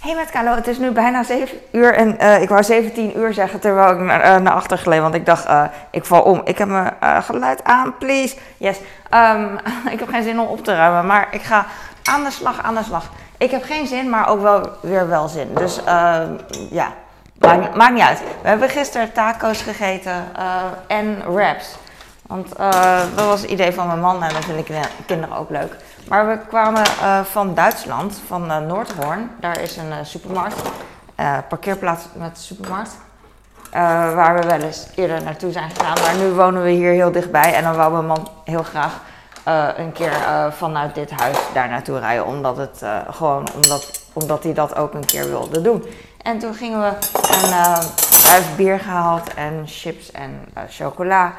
Hey met Carlo, het is nu bijna 7 uur en eh, ik wou 17 uur zeggen terwijl ik naar, eh, naar achter gleed, want ik dacht, eh, ik val om. Ik heb mijn geluid aan, please. Yes. Ehm, ik heb geen zin om op te ruimen, maar ik ga aan de slag, aan de slag. Ik heb geen zin, maar ook wel weer wel zin. Dus ehm, ja, maakt, niet uit. We hebben gisteren taco's gegeten en wraps. Want dat was het idee van mijn man en dat vinden kin- kinderen ook leuk. Maar we kwamen eh, van Duitsland, van eh, Noordhoorn. Daar is een eh, supermarkt, parkeerplaats met supermarkt. waar we wel eens eerder naartoe zijn gegaan. Maar nu wonen we hier heel dichtbij. En dan wou mijn man heel graag een keer vanuit dit huis daar naartoe rijden. Omdat, het, gewoon, omdat, omdat hij dat ook een keer wilde doen. En toen gingen we en eh, hij heeft bier gehaald en chips en chocola.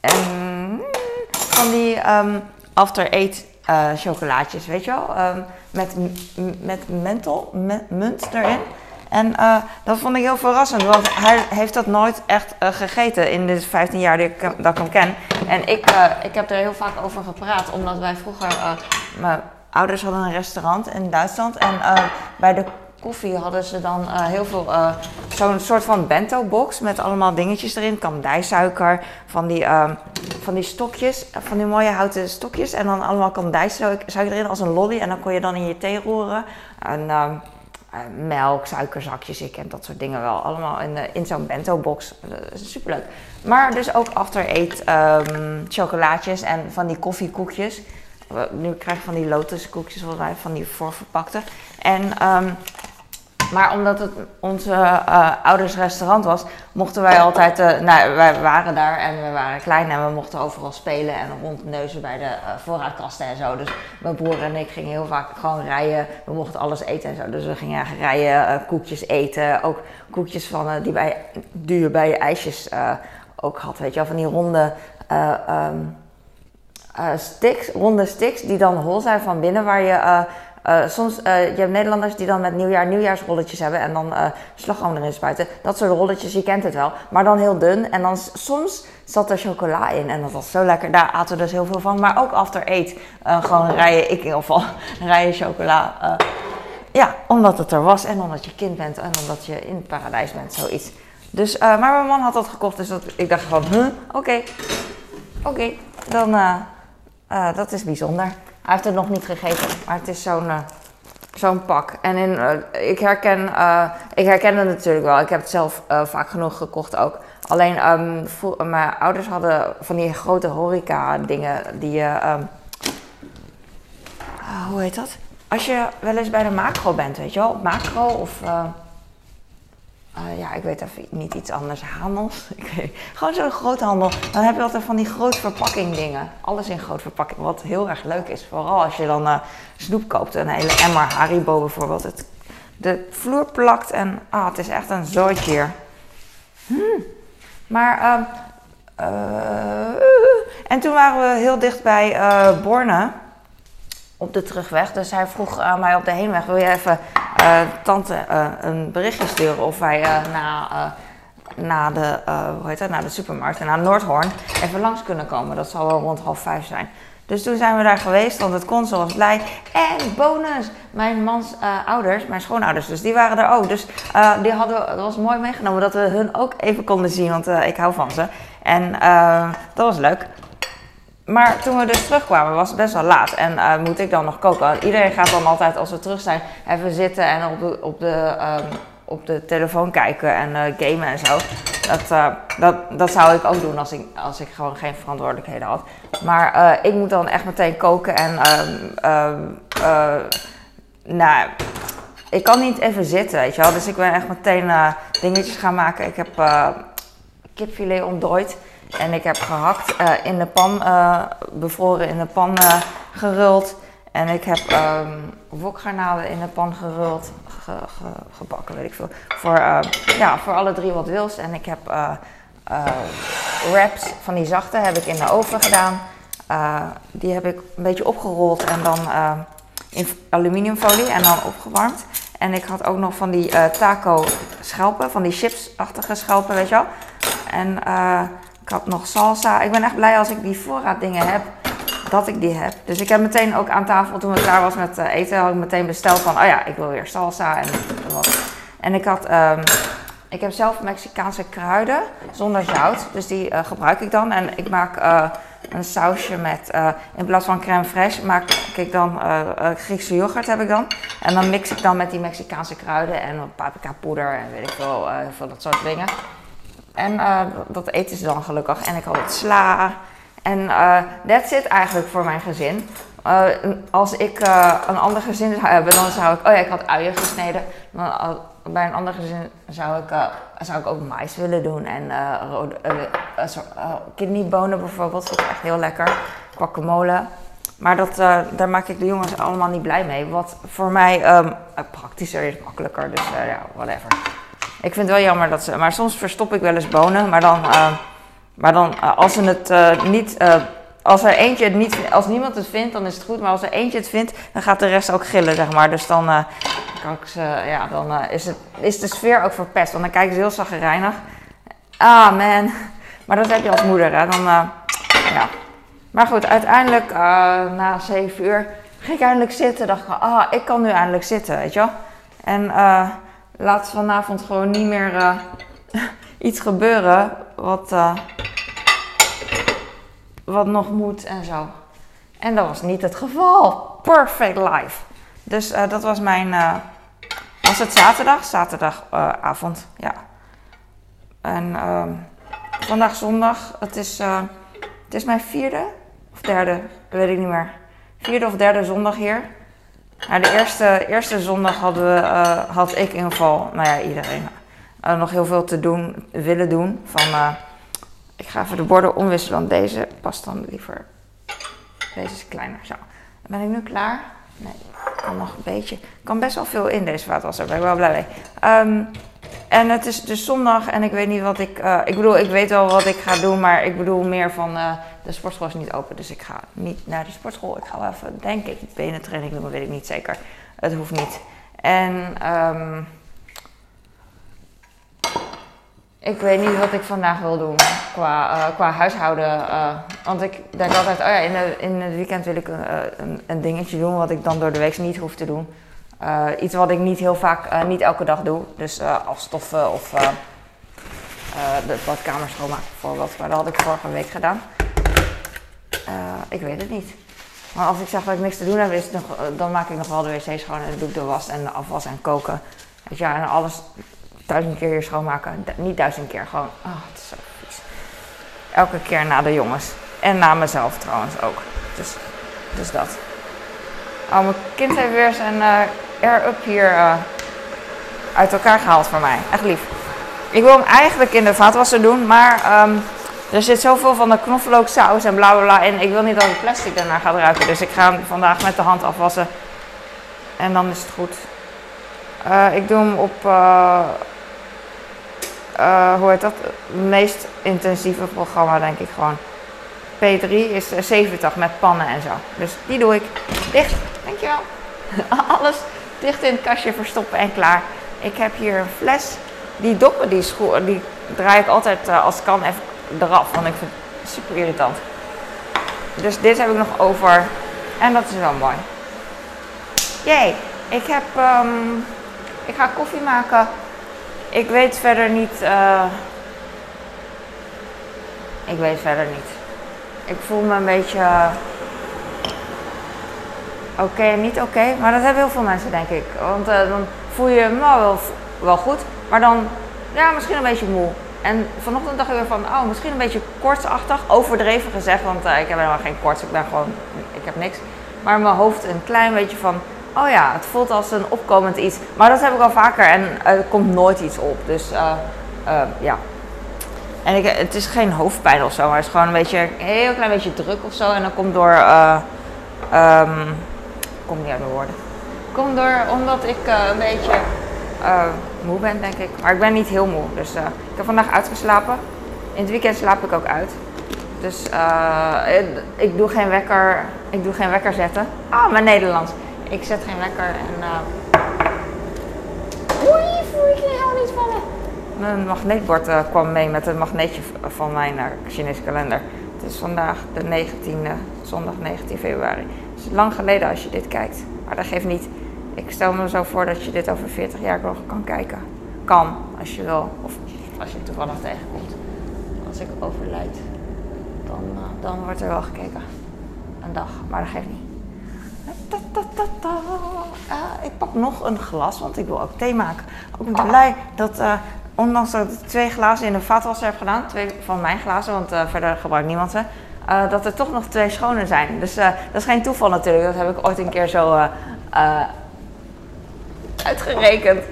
En mm, van die ehm, after eight eh, chocolaatjes, weet je wel? Ehm, met, met menthol, me- munt erin. En eh, dat vond ik heel verrassend, want hij heeft dat nooit echt eh, gegeten in de 15 jaar dat ik, dat ik hem ken. En ik, ik heb er heel vaak over gepraat, omdat wij vroeger, mijn ouders hadden een restaurant in Duitsland. En bij de koffie hadden ze dan eh, heel veel, eh, zo'n soort van bento box met allemaal dingetjes erin. Kandijsuiker, van die, ehm, van die stokjes, van die mooie houten stokjes. En dan allemaal kandijsuiker erin als een lolly. En dan kon je dan in je thee roeren. En ehm, eh, melk, suikerzakjes, ik ken dat soort dingen wel. Allemaal in, in zo'n bento box. Is superleuk. Maar dus ook after eight ehm, chocolaatjes en van die koffiekoekjes. Nu krijg je van die lotuskoekjes, volgens mij, van die voorverpakte. En, maar omdat het onze eh, ouders restaurant was, mochten wij altijd, eh, nou, wij waren daar en we waren klein en we mochten overal spelen en rondneuzen bij de eh, voorraadkasten en zo. Dus mijn broer en ik gingen heel vaak gewoon rijden. We mochten alles eten en zo. Dus we gingen rijden, koekjes eten. Ook koekjes van, die, bij, je bij je ijsjes ook had, weet je wel, van die ronde... eh, sticks, ronde sticks die dan hol zijn van binnen, waar je eh, soms, eh, je hebt Nederlanders die dan met nieuwjaar nieuwjaarsrolletjes hebben en dan eh slagroom erin spuiten. Dat soort rolletjes, je kent het wel, maar dan heel dun. En dan soms zat er chocola in en dat was zo lekker. Daar aten we dus heel veel van, maar ook after eat. gewoon rijden, ik in ieder geval, rijden chocola. ja, omdat het er was en omdat je kind bent en omdat je in het paradijs bent, zoiets. Dus, maar mijn man had dat gekocht, dus dat, ik dacht van, huh, oké, oké, dan, eh, eh, dat is bijzonder. Hij heeft het nog niet gegeten, maar het is zo'n eh, pak. En in, eh, ik, herken, eh, ik herken het natuurlijk wel. Ik heb het zelf vaak genoeg gekocht ook. Alleen, vro- mijn ouders hadden van die grote horeca dingen die je... ehm, ah, hoe heet dat? Als je wel eens bij de macro bent, weet je wel? Macro of... eh, ja, ik weet even niet iets anders. Handels. Gewoon zo'n groothandel. Dan heb je altijd van die groot verpakking dingen. Alles in groot verpakking. Wat heel erg leuk is. Vooral als je dan eh, snoep koopt. Een hele emmer Haribo bijvoorbeeld. Het, de vloer plakt en ah, het is echt een zooitje hier. Hmm. Maar, ehm, eh, en toen waren we heel dicht bij Borne op de terugweg. Dus hij vroeg aan mij op de heenweg: wil je even tante eh, een berichtje sturen of wij eh, na, eh, na, de, eh, hoe heet naar de supermarkt en naar Noordhoorn even langs kunnen komen? Dat zal wel rond half vijf zijn. Dus toen zijn we daar geweest, want het kon, was blij. En bonus, mijn mans eh, ouders, mijn schoonouders, dus die waren er ook. Dus eh, die hadden, dat was mooi meegenomen dat we hun ook even konden zien, want eh, ik hou van ze. En eh, dat was leuk. Maar toen we dus terugkwamen was het best wel laat. En eh, moet ik dan nog koken? Iedereen gaat dan altijd als we terug zijn even zitten en op de, op de, ehm, op de telefoon kijken en eh, gamen en zo. Dat, eh, dat, dat zou ik ook doen als ik, als ik gewoon geen verantwoordelijkheden had. Maar ik moet dan echt meteen koken en... ehm, ehm, eh, nou, ik kan niet even zitten, weet je wel. Dus ik ben echt meteen dingetjes gaan maken. Ik heb kipfilet ontdooid. En ik heb gehakt eh, in de pan, eh, bevroren in de pan eh, geruld. En ik heb ehm wokgarnalen in de pan geruld, ge- ge- gebakken, weet ik veel. Voor, ja, voor alle drie wat wils. En ik heb wraps van die zachte heb ik in de oven gedaan. Die heb ik een beetje opgerold en dan in aluminiumfolie en dan opgewarmd. En ik had ook nog van die taco schelpen, van die chipsachtige schelpen, weet je wel. En ik had nog salsa. Ik ben echt blij als ik die voorraaddingen heb. dat ik die heb. Dus ik heb meteen ook aan tafel, toen we klaar was met uh, eten, had ik meteen besteld van, oh ja, ik wil weer salsa en wat. En ik had, um, ik heb zelf Mexicaanse kruiden zonder zout, dus die uh, gebruik ik dan. En ik maak uh, een sausje met, in plaats van crème fraîche, maak ik dan Griekse yoghurt heb ik dan. En dan mix ik dan met die Mexicaanse kruiden en paprika poeder en weet ik veel, veel dat soort dingen. En dat eten ze dan gelukkig. En ik had het sla. En uh, that's it eigenlijk voor mijn gezin. Uh, als ik een ander gezin zou hebben, dan zou ik... Oh ja, ik had uien gesneden. Bij een ander gezin zou ik, zou ik ook mais willen doen. En rode, kidneybonen bijvoorbeeld, vind ik echt heel lekker. Guacamole. Maar dat, daar maak ik de jongens allemaal niet blij mee. Wat voor mij um, praktischer is, makkelijker. Dus ja, whatever. Ik vind het wel jammer dat ze... Maar soms verstop ik wel eens bonen, maar dan... Maar dan, uh, als ze het uh, niet, als er eentje het niet, als niemand het vindt, dan is het goed. Maar als er eentje het vindt, dan gaat de rest ook gillen, zeg maar. Dus dan, kan ik ze, ja, dan is, het, is de sfeer ook verpest. Want dan kijken ze heel zaggerijnig. Ah, man. Maar dat heb je als moeder, hè. Dan, ja. Maar goed, uiteindelijk, na zeven uur, ging ik eindelijk zitten. Dacht ik, ah, ik kan nu eindelijk zitten, weet je wel. En laat vanavond gewoon niet meer iets gebeuren wat wat nog moet en zo. En dat was niet het geval. Perfect life. Dus uh, dat was mijn. Was het zaterdag? Zaterdagavond, ja. En uh, vandaag zondag. Het is, het is mijn vierde of derde, weet ik niet meer. Vierde of derde zondag hier. Nou, de eerste, eerste zondag hadden we, had ik in ieder geval, nou ja, iedereen, nog heel veel te doen, willen doen. Van ik ga even de borden omwisselen, want deze past dan liever. Deze is kleiner. Zo. Ben ik nu klaar? Nee, kan nog een beetje. kan best wel veel in deze vaatwasser. Daar ben ik wel blij mee. Um, en het is dus zondag en ik weet niet wat ik. Uh, ik bedoel, ik weet wel wat ik ga doen, maar ik bedoel meer van. Uh, de sportschool is niet open, dus ik ga niet naar de sportschool. Ik ga wel even, denk ik, benentraining doen, weet ik niet zeker. Het hoeft niet. En. Um, ik weet niet wat ik vandaag wil doen qua, uh, qua huishouden. Want ik denk altijd, oh ja, in, de, in het weekend wil ik uh, een, een, dingetje doen wat ik dan door de week niet hoef te doen. Iets wat ik niet heel vaak, niet elke dag doe. Dus afstoffen of de badkamer schoonmaken bijvoorbeeld. Maar dat had ik vorige week gedaan. ik weet het niet. Maar als ik zeg dat ik niks te doen heb, is nog, dan maak ik nog wel de wc schoon en doe ik de was en de afwas en koken. Weet je, en alles duizend keer hier schoonmaken. niet duizend keer, gewoon. Oh, het is zo vies. Elke keer na de jongens. En na mezelf trouwens ook. Dus, dus dat. Oh, mijn kind heeft weer zijn air-up hier uh, uit elkaar gehaald voor mij. Echt lief. Ik wil hem eigenlijk in de vaatwasser doen, maar um, er zit zoveel van de knoflooksaus en bla bla bla in. Ik wil niet dat het plastic daarna gaat ruiken. Dus ik ga hem vandaag met de hand afwassen. En dan is het goed. Uh, ik doe hem op uh, hoe heet dat? Het meest intensieve programma, denk ik gewoon. P3 is 70 met pannen en zo. Dus die doe ik dicht. Dankjewel. Alles dicht in het kastje verstoppen en klaar. Ik heb hier een fles. Die doppen, die, die draai ik altijd uh, als het kan even eraf. Want ik vind het super irritant. Dus dit heb ik nog over. En dat is wel mooi. Jee, ik heb. Um, ik ga koffie maken ik weet verder niet. Uh, ik weet verder niet. Ik voel me een beetje. Oké en niet oké. Maar dat hebben heel veel mensen, denk ik. Want uh, dan voel je je nou, wel, wel goed. Maar dan, ja, misschien een beetje moe. En vanochtend dacht ik weer van, oh, misschien een beetje kortsachtig. Overdreven gezegd, want ik heb helemaal geen korts. Ik ben gewoon, ik heb niks. Maar mijn hoofd een klein beetje van, oh ja, het voelt als een opkomend iets. Maar dat heb ik al vaker en er komt nooit iets op. Dus ja. En ik, het is geen hoofdpijn of zo, maar het is gewoon een beetje, een heel klein beetje druk of zo. En dan komt door, um, kom niet uit mijn woorden. Komt door omdat ik een beetje moe ben, denk ik. Maar ik ben niet heel moe. Dus ik heb vandaag uitgeslapen. In het weekend slaap ik ook uit. Dus ik doe geen wekker, ik doe geen wekker zetten. Ah, mijn Nederlands. Ik zet geen wekker en. Oei, voel ik helemaal niet vallen. Mijn magneetbord kwam mee met een magneetje van mijn Chinese kalender. Het is vandaag de 19e, zondag 19 februari. Is lang geleden als je dit kijkt. Maar dat geeft niet. Ik stel me zo voor dat je dit over 40 jaar nog kan kijken. Kan, als je wil. Of als je het toevallig tegenkomt. Als ik overlijd, dan, uh, dan wordt er wel gekeken. Een dag, maar dat geeft niet. Ta, ta, ta, ta. Uh, ik pak nog een glas, want ik wil ook thee maken. Ook ben blij dat, uh, ondanks dat ik twee glazen in de vaatwasser heb gedaan, twee van mijn glazen, want uh, verder gebruikt niemand ze, uh, dat er toch nog twee schone zijn. Dus uh, dat is geen toeval natuurlijk, dat heb ik ooit een keer zo uitgerekend.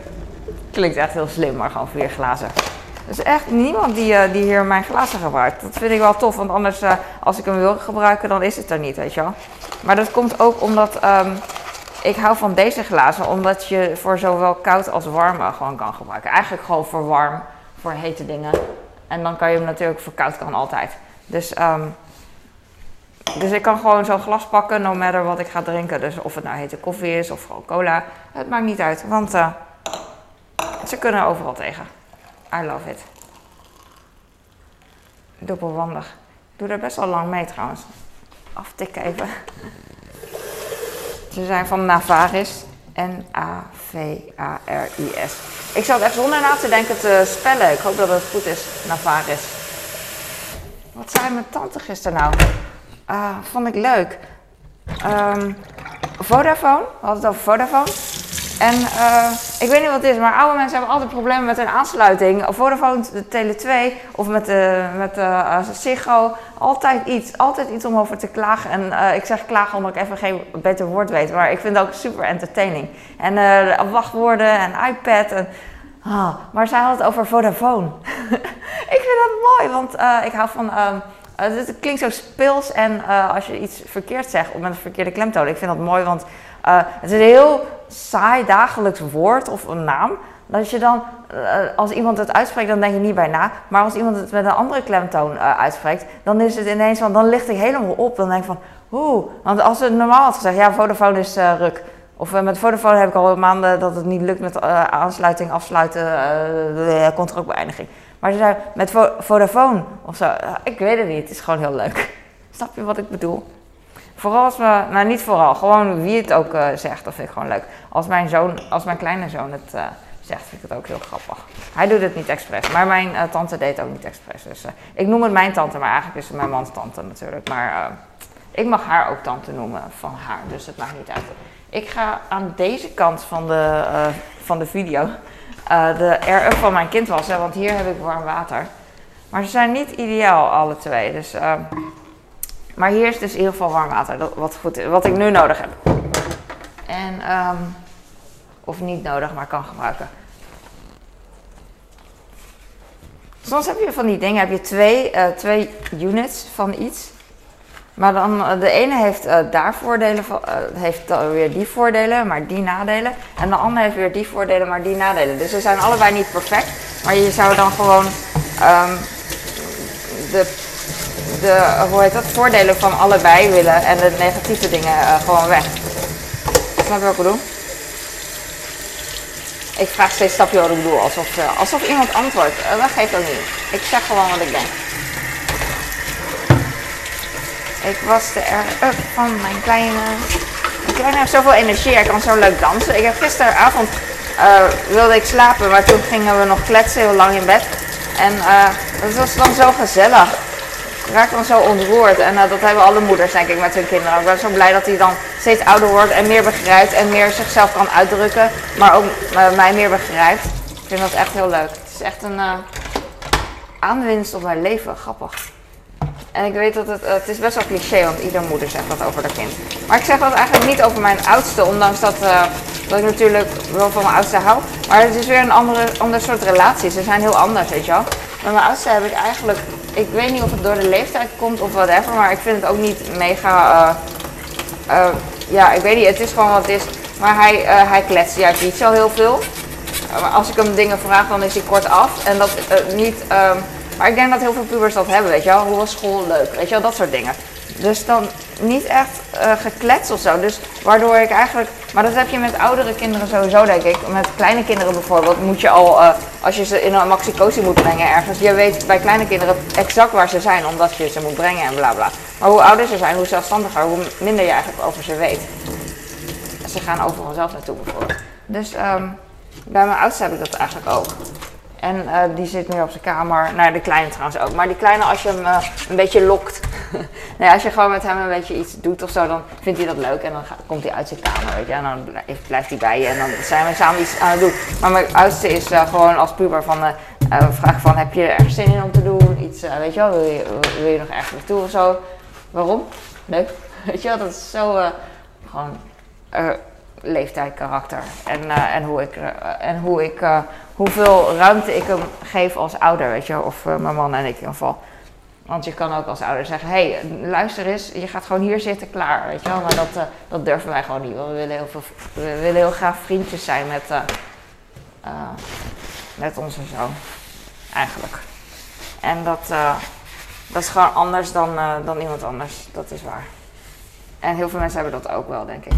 Klinkt echt heel slim, maar gewoon vier glazen. Er is echt niemand die, die hier mijn glazen gebruikt. Dat vind ik wel tof, want anders als ik hem wil gebruiken, dan is het er niet, weet je wel. Maar dat komt ook omdat um, ik hou van deze glazen, omdat je voor zowel koud als warm gewoon kan gebruiken. Eigenlijk gewoon voor warm, voor hete dingen. En dan kan je hem natuurlijk voor koud kan altijd. Dus, um, dus ik kan gewoon zo'n glas pakken, no matter wat ik ga drinken. Dus of het nou hete koffie is of gewoon cola, het maakt niet uit. Want uh, ze kunnen overal tegen. I love it. Dubbelwandig. Ik doe er best wel lang mee trouwens. Aftikken even. Ze zijn van Navaris. N-A-V-A-R-I-S. Ik zat echt zonder na te denken te spellen. Ik hoop dat het goed is. Navaris. Wat zei mijn tante gisteren nou? Uh, vond ik leuk. Um, Vodafone. We hadden het over Vodafone. En uh, ik weet niet wat het is, maar oude mensen hebben altijd problemen met hun aansluiting. Vodafone, de Tele 2 of met de, met de uh, Ziggo. Altijd iets, altijd iets om over te klagen. En uh, ik zeg klagen omdat ik even geen beter woord weet. Maar ik vind het ook super entertaining. En wachtwoorden en iPad. En, oh, maar zij had het over Vodafone. ik vind dat mooi, want ik hou van... Um, het klinkt zo speels en als je iets verkeerd zegt met een verkeerde klemtoon. Ik vind dat mooi, want uh, het is een heel saai dagelijks woord of een naam. Dat je dan, als iemand het uitspreekt, dan denk je niet bij na. Maar als iemand het met een andere klemtoon uitspreekt, dan is het ineens van, dan licht ik helemaal op. Dan denk ik van, oeh. Want als het normaal had gezegd, ja, Vodafone is ruk. Of met Vodafone heb ik al maanden dat het niet lukt met aansluiting, afsluiten, contractbeëindiging. Maar ze zei met vo Vodafone of zo, ik weet het niet, het is gewoon heel leuk. Snap je wat ik bedoel? Vooral als we, nou niet vooral, gewoon wie het ook uh, zegt, dat vind ik gewoon leuk. Als mijn zoon, als mijn kleine zoon het uh, zegt, vind ik het ook heel grappig. Hij doet het niet expres, maar mijn tante deed ook niet expres. Dus ik noem het mijn tante, maar eigenlijk is het mijn mans tante natuurlijk. Maar ik mag haar ook tante noemen van haar, dus het maakt niet uit. Ik ga aan deze kant van de, van de video de R-up van mijn kind wassen, want hier heb ik warm water. Maar ze zijn niet ideaal, alle twee. Dus maar hier is dus in ieder geval warm water, wat, goed, wat ik nu nodig heb. En, um, of niet nodig, maar kan gebruiken. Soms heb je van die dingen, heb je twee, uh, twee units van iets. Maar dan, uh, de ene heeft uh, daar voordelen, van, heeft weer die voordelen, maar die nadelen. En de andere heeft weer die voordelen, maar die nadelen. Dus ze zijn allebei niet perfect. Maar je zou dan gewoon um, de de hoe heet dat, voordelen van allebei willen en de negatieve dingen uh, gewoon weg. Snap je wat ik bedoel? Ik vraag steeds, snap je wat ik bedoel? Alsof, uh, alsof iemand antwoordt. Uh, dat geeft ook niet. Ik zeg gewoon wat ik denk. Ik was de R-up van mijn kleine... Mijn kleine heeft zoveel energie, hij kan zo leuk dansen. Ik heb gisteravond wilde ik slapen, maar toen gingen we nog kletsen heel lang in bed. En het was dan zo gezellig raakt dan zo ontroerd. En uh, dat hebben alle moeders denk ik met hun kinderen. Ik ben zo blij dat hij dan steeds ouder wordt en meer begrijpt en meer zichzelf kan uitdrukken. Maar ook uh, mij meer begrijpt. Ik vind dat echt heel leuk. Het is echt een uh, aanwinst op mijn leven. Grappig. En ik weet dat het, het is best wel cliché, want iedere moeder zegt dat over haar kind. Maar ik zeg dat eigenlijk niet over mijn oudste, ondanks dat, dat ik natuurlijk wel van mijn oudste hou. Maar het is weer een andere, ander soort relatie. Ze zijn heel anders, weet je wel. Met mijn oudste heb ik eigenlijk ik weet niet of het door de leeftijd komt of whatever, maar ik vind het ook niet mega. Uh, uh, ja, ik weet niet, het is gewoon wat het is. Maar hij, hij kletst juist niet zo heel veel. Als ik hem dingen vraag, dan is hij kort af. En dat niet. Um, maar ik denk dat heel veel pubers dat hebben, weet je wel. Hoe was school leuk? Weet je wel, dat soort dingen. Dus dan niet echt uh, geklets of zo. Dus waardoor ik eigenlijk. Maar dat heb je met oudere kinderen sowieso, denk ik. Met kleine kinderen bijvoorbeeld moet je al. Uh, als je ze in een maxicosi moet brengen ergens. Je weet bij kleine kinderen exact waar ze zijn, omdat je ze moet brengen en bla bla. Maar hoe ouder ze zijn, hoe zelfstandiger, hoe minder je eigenlijk over ze weet. Ze gaan overal zelf naartoe bijvoorbeeld. Dus um, bij mijn oudste heb ik dat eigenlijk ook. En uh, die zit nu op zijn kamer. Nou, de kleine trouwens ook. Maar die kleine, als je hem uh, een beetje lokt. nee, als je gewoon met hem een beetje iets doet of zo, dan vindt hij dat leuk. En dan komt hij uit zijn kamer, weet je. En dan blijft hij bij je. En dan zijn we samen iets aan het doen. Maar mijn oudste is uh, gewoon als puber van... vraag van, heb je er ergens zin in om te doen? Iets, weet je wel, wil je, wil je nog ergens naartoe of zo? Waarom? Leuk. Weet je wel, dat is zo gewoon leeftijd, karakter. En, en hoe ik, en hoe ik hoeveel ruimte ik hem geef als ouder, weet je, of mijn man en ik in ieder geval. Want je kan ook als ouder zeggen, hey, luister eens, je gaat gewoon hier zitten, klaar, weet je wel. Maar dat, dat durven wij gewoon niet, we willen heel, we willen heel graag vriendjes zijn met, met onze zoon, eigenlijk. En dat, dat is gewoon anders dan, dan iemand anders, dat is waar. En heel veel mensen hebben dat ook wel, denk ik.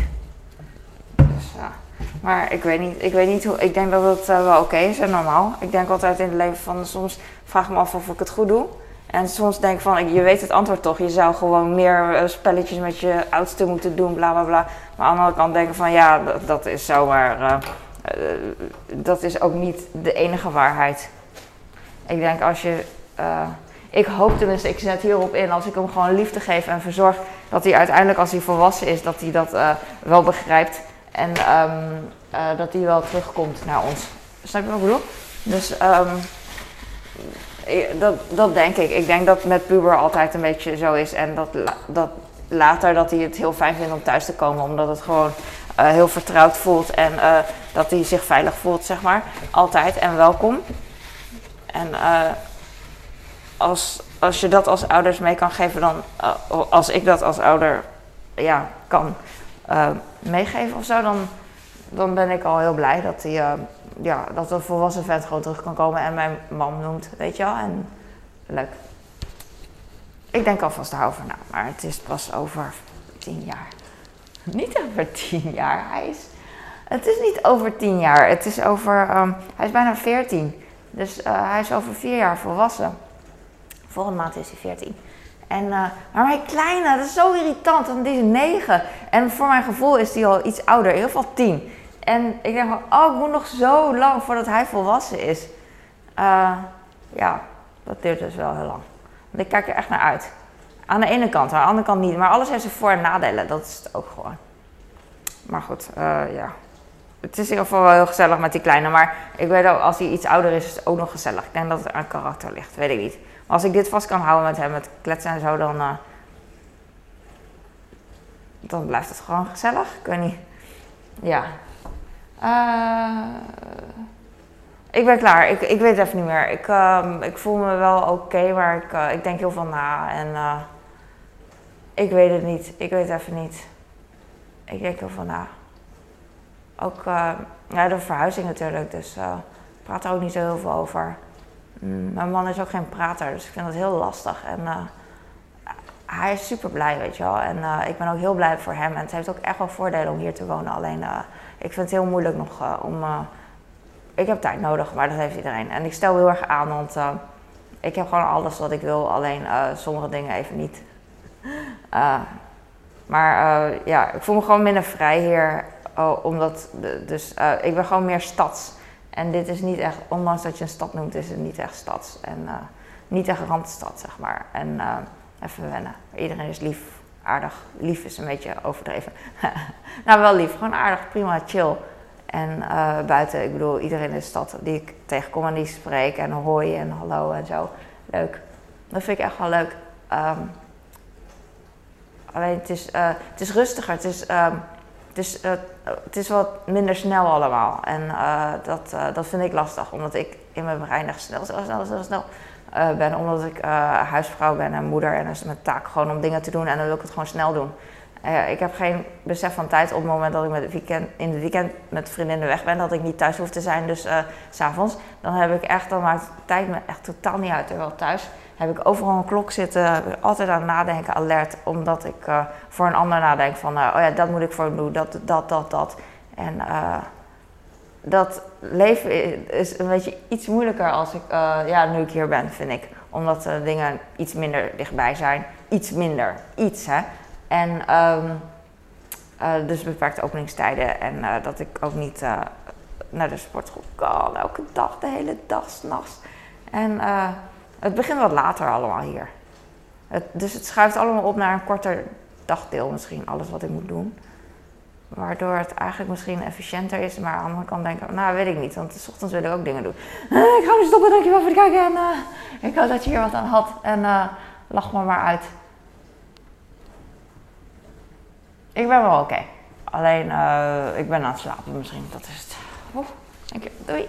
Maar ik weet niet, ik weet niet hoe. Ik denk dat het uh, wel oké is en normaal. Ik denk altijd in het leven van soms vraag ik me af of ik het goed doe. En soms denk ik van, je weet het antwoord toch. Je zou gewoon meer uh, spelletjes met je oudste moeten doen, bla bla bla. Maar aan de andere kant denk ik van, ja, dat, is zomaar. Uh, dat is ook niet de enige waarheid. Ik denk als je. ik hoop tenminste, ik zet hierop in, als ik hem gewoon liefde geef en verzorg, dat hij uiteindelijk als hij volwassen is, dat hij dat wel begrijpt. En um, uh, dat die wel terugkomt naar ons. Snap je wat ik bedoel? Dus um, dat, dat denk ik. Ik denk dat met puber altijd een beetje zo is. En dat, dat later dat hij het heel fijn vindt om thuis te komen. Omdat het gewoon uh, heel vertrouwd voelt. En uh, dat hij zich veilig voelt, zeg maar. Altijd en welkom. En als, als je dat als ouders mee kan geven, dan als ik dat als ouder ja, kan uh, meegeven of zo, dan, dan ben ik al heel blij dat, hij, uh, ja, dat een volwassen vent gewoon terug kan komen en mijn mam noemt, weet je wel. En leuk. Ik denk alvast daarover na, maar het is pas over tien jaar. Niet over tien jaar, hij is... Het is niet over tien jaar, het is over... Um, hij is bijna veertien. Dus uh, hij is over vier jaar volwassen. Volgende maand is hij veertien. En, uh, maar mijn kleine, dat is zo irritant, want die is negen. En voor mijn gevoel is die al iets ouder, in ieder geval tien. En ik denk van, oh, ik moet nog zo lang voordat hij volwassen is. Uh, ja, dat duurt dus wel heel lang. Want ik kijk er echt naar uit. Aan de ene kant, aan de andere kant niet. Maar alles heeft zijn voor- en nadelen, dat is het ook gewoon. Maar goed, uh, ja. Het is in ieder geval wel heel gezellig met die kleine. Maar ik weet ook, als hij iets ouder is, is het ook nog gezellig. Ik denk dat het aan karakter ligt, weet ik niet als ik dit vast kan houden met hem, met kletsen en zo, dan, uh, dan blijft het gewoon gezellig. Ik weet niet. Ja. Uh, ik ben klaar. Ik, ik weet het even niet meer. Ik, uh, ik voel me wel oké, maar ik, uh, ik denk heel veel na. En ik weet het niet. Ik weet het even niet. Ik denk heel veel na. Ook ja, de verhuizing natuurlijk. Dus ik praat er ook niet zo heel veel over. Mm, mijn man is ook geen prater, dus ik vind dat heel lastig. En uh, hij is super blij, weet je wel. En uh, ik ben ook heel blij voor hem. En het heeft ook echt wel voordelen om hier te wonen. Alleen uh, ik vind het heel moeilijk nog om. ik heb tijd nodig, maar dat heeft iedereen. En ik stel heel erg aan, want ik heb gewoon alles wat ik wil. Alleen sommige dingen even niet. maar ja, ik voel me gewoon minder vrij hier. omdat, dus ik ben gewoon meer stads. En dit is niet echt, ondanks dat je een stad noemt, is het niet echt stad. En uh, niet echt randstad, zeg maar. En uh, even wennen. Iedereen is lief, aardig. Lief is een beetje overdreven. nou, wel lief, gewoon aardig, prima, chill. En uh, buiten, ik bedoel, iedereen in de stad die ik tegenkom en die spreek en hoi en hallo en zo. Leuk. Dat vind ik echt wel leuk. Um, alleen het is, het is rustiger. Het is, um, uh, het is wat minder snel allemaal. En uh, dat, uh, dat vind ik lastig, omdat ik in mijn brein echt snel, snel, snel, ben. Omdat ik huisvrouw ben en moeder en is mijn taak gewoon om dingen te doen en dan wil ik het gewoon snel doen. ik heb geen besef van tijd op het moment dat ik met het weekend, in het weekend met vriendinnen weg ben, dat ik niet thuis hoef te zijn. Dus s s'avonds, dan heb ik echt, dan maakt tijd me echt totaal niet uit. Terwijl thuis heb ik overal een klok zitten. Altijd aan het nadenken, alert. Omdat ik eh, voor een ander nadenk van, eh, oh ja, dat moet ik voor hem doen. Dat, dat, dat, dat. En eh, dat leven is een beetje iets moeilijker als ik, ja, nu ik hier ben, vind ik. Omdat dingen iets minder dichtbij zijn. Iets minder. Iets, hè. En ehm, eh, dus beperkte openingstijden. En dat ik ook niet naar de sportschool kan. Elke dag, de hele dag, s'nachts. En het begint wat later allemaal hier. Het, dus het schuift allemaal op naar een korter dagdeel misschien. Alles wat ik moet doen. Waardoor het eigenlijk misschien efficiënter is. Maar aan de andere kant denk ik, nou weet ik niet. Want s ochtends wil ik ook dingen doen. Ik ga nu stoppen, dankjewel voor het kijken. En eh, ik hoop dat je hier wat aan had. En eh, lach me maar uit. Ik ben wel oké. Alleen, eh, ik ben aan het slapen misschien. Dat is het. Oeh, dank. Doei.